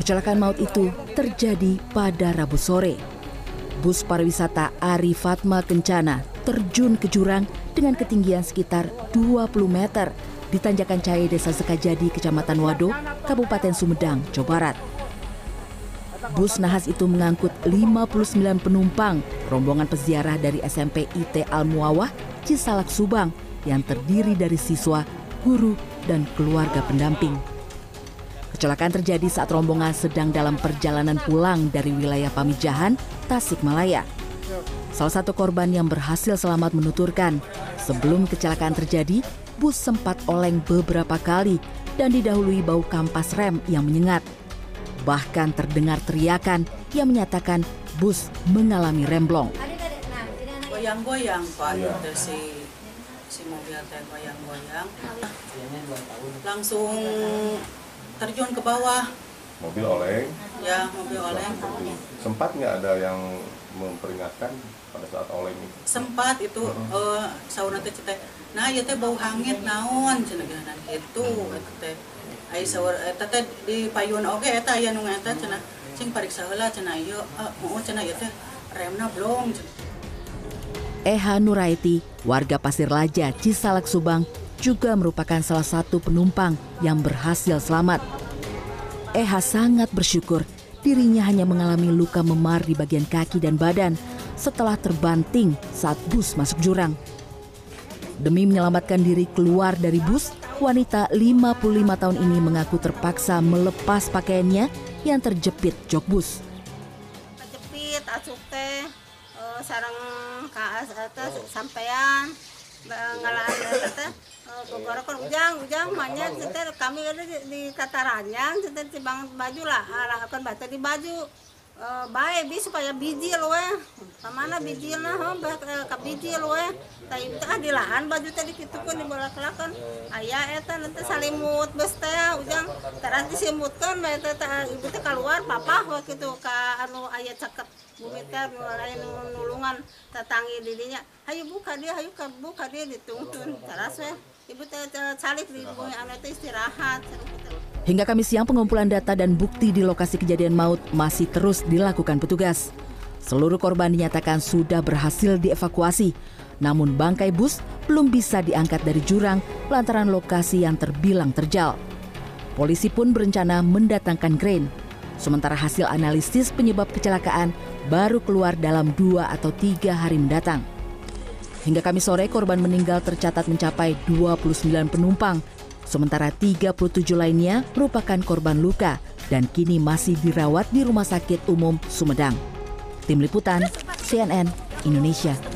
Kecelakaan maut itu terjadi pada Rabu sore. Bus pariwisata Ari Fatma Kencana terjun ke jurang dengan ketinggian sekitar 20 meter di Tanjakan Cahaya Desa Sekajadi, Kecamatan Wado, Kabupaten Sumedang, Jawa Barat. Bus nahas itu mengangkut 59 penumpang rombongan peziarah dari SMP IT Al Muawah, Cisalak, Subang yang terdiri dari siswa, guru, dan keluarga pendamping. Kecelakaan terjadi saat rombongan sedang dalam perjalanan pulang dari wilayah Pamijahan, Tasikmalaya. Salah satu korban yang berhasil selamat menuturkan, sebelum kecelakaan terjadi, bus sempat oleng beberapa kali dan didahului bau kampas rem yang menyengat. Bahkan terdengar teriakan yang menyatakan bus mengalami remblong. Goyang-goyang Pak, dari si si mobil teh goyang-goyang. Langsung terjun ke bawah. Mobil oleng. Ya, mobil oleng. Sempat nggak ada yang memperingatkan pada saat oleng itu? Sempat itu uh, sauna teh teh. Nah, ieu teh bau hangit naon cenah geuna kitu eta teh. Ai sawar eta teh di payun oge eta aya nu eta cenah. Cing pariksa heula cenah ieu, heeh cenah ieu teh remna blong. Eha Nuraiti, warga Pasir Laja, Cisalak, Subang, juga merupakan salah satu penumpang yang berhasil selamat. Eha sangat bersyukur dirinya hanya mengalami luka memar di bagian kaki dan badan setelah terbanting saat bus masuk jurang. Demi menyelamatkan diri keluar dari bus, wanita 55 tahun ini mengaku terpaksa melepas pakaiannya yang terjepit jok bus. Terjepit, asup teh, uh, sarang kaas eta sampean ngalaan eta gogorokan ujang ujang banyak kami ada di, di katarannya di bang baju lah. Akan batu di baju uh, baik bi supaya biji loh eh ke mana biji nah? Oh, ke biji loh eh tapi ah di lahan baju tadi gitu pun di bola kelakan ayah eta nanti salimut bes teh ujang. Terus disimutkan baik teh ibu teh keluar papa waktu itu ke anu ayah cakep. Bumi teh lain nulungan tetangi dirinya. Ayo buka dia ayo buka dia ditungtun. Terus weh ibu teh calik di bumi anu istirahat Hingga Kamis siang pengumpulan data dan bukti di lokasi kejadian maut masih terus dilakukan petugas. Seluruh korban dinyatakan sudah berhasil dievakuasi, namun bangkai bus belum bisa diangkat dari jurang lantaran lokasi yang terbilang terjal. Polisi pun berencana mendatangkan krain. Sementara hasil analisis penyebab kecelakaan baru keluar dalam dua atau tiga hari mendatang. Hingga Kamis sore korban meninggal tercatat mencapai 29 penumpang sementara 37 lainnya merupakan korban luka dan kini masih dirawat di Rumah Sakit Umum Sumedang. Tim Liputan CNN Indonesia.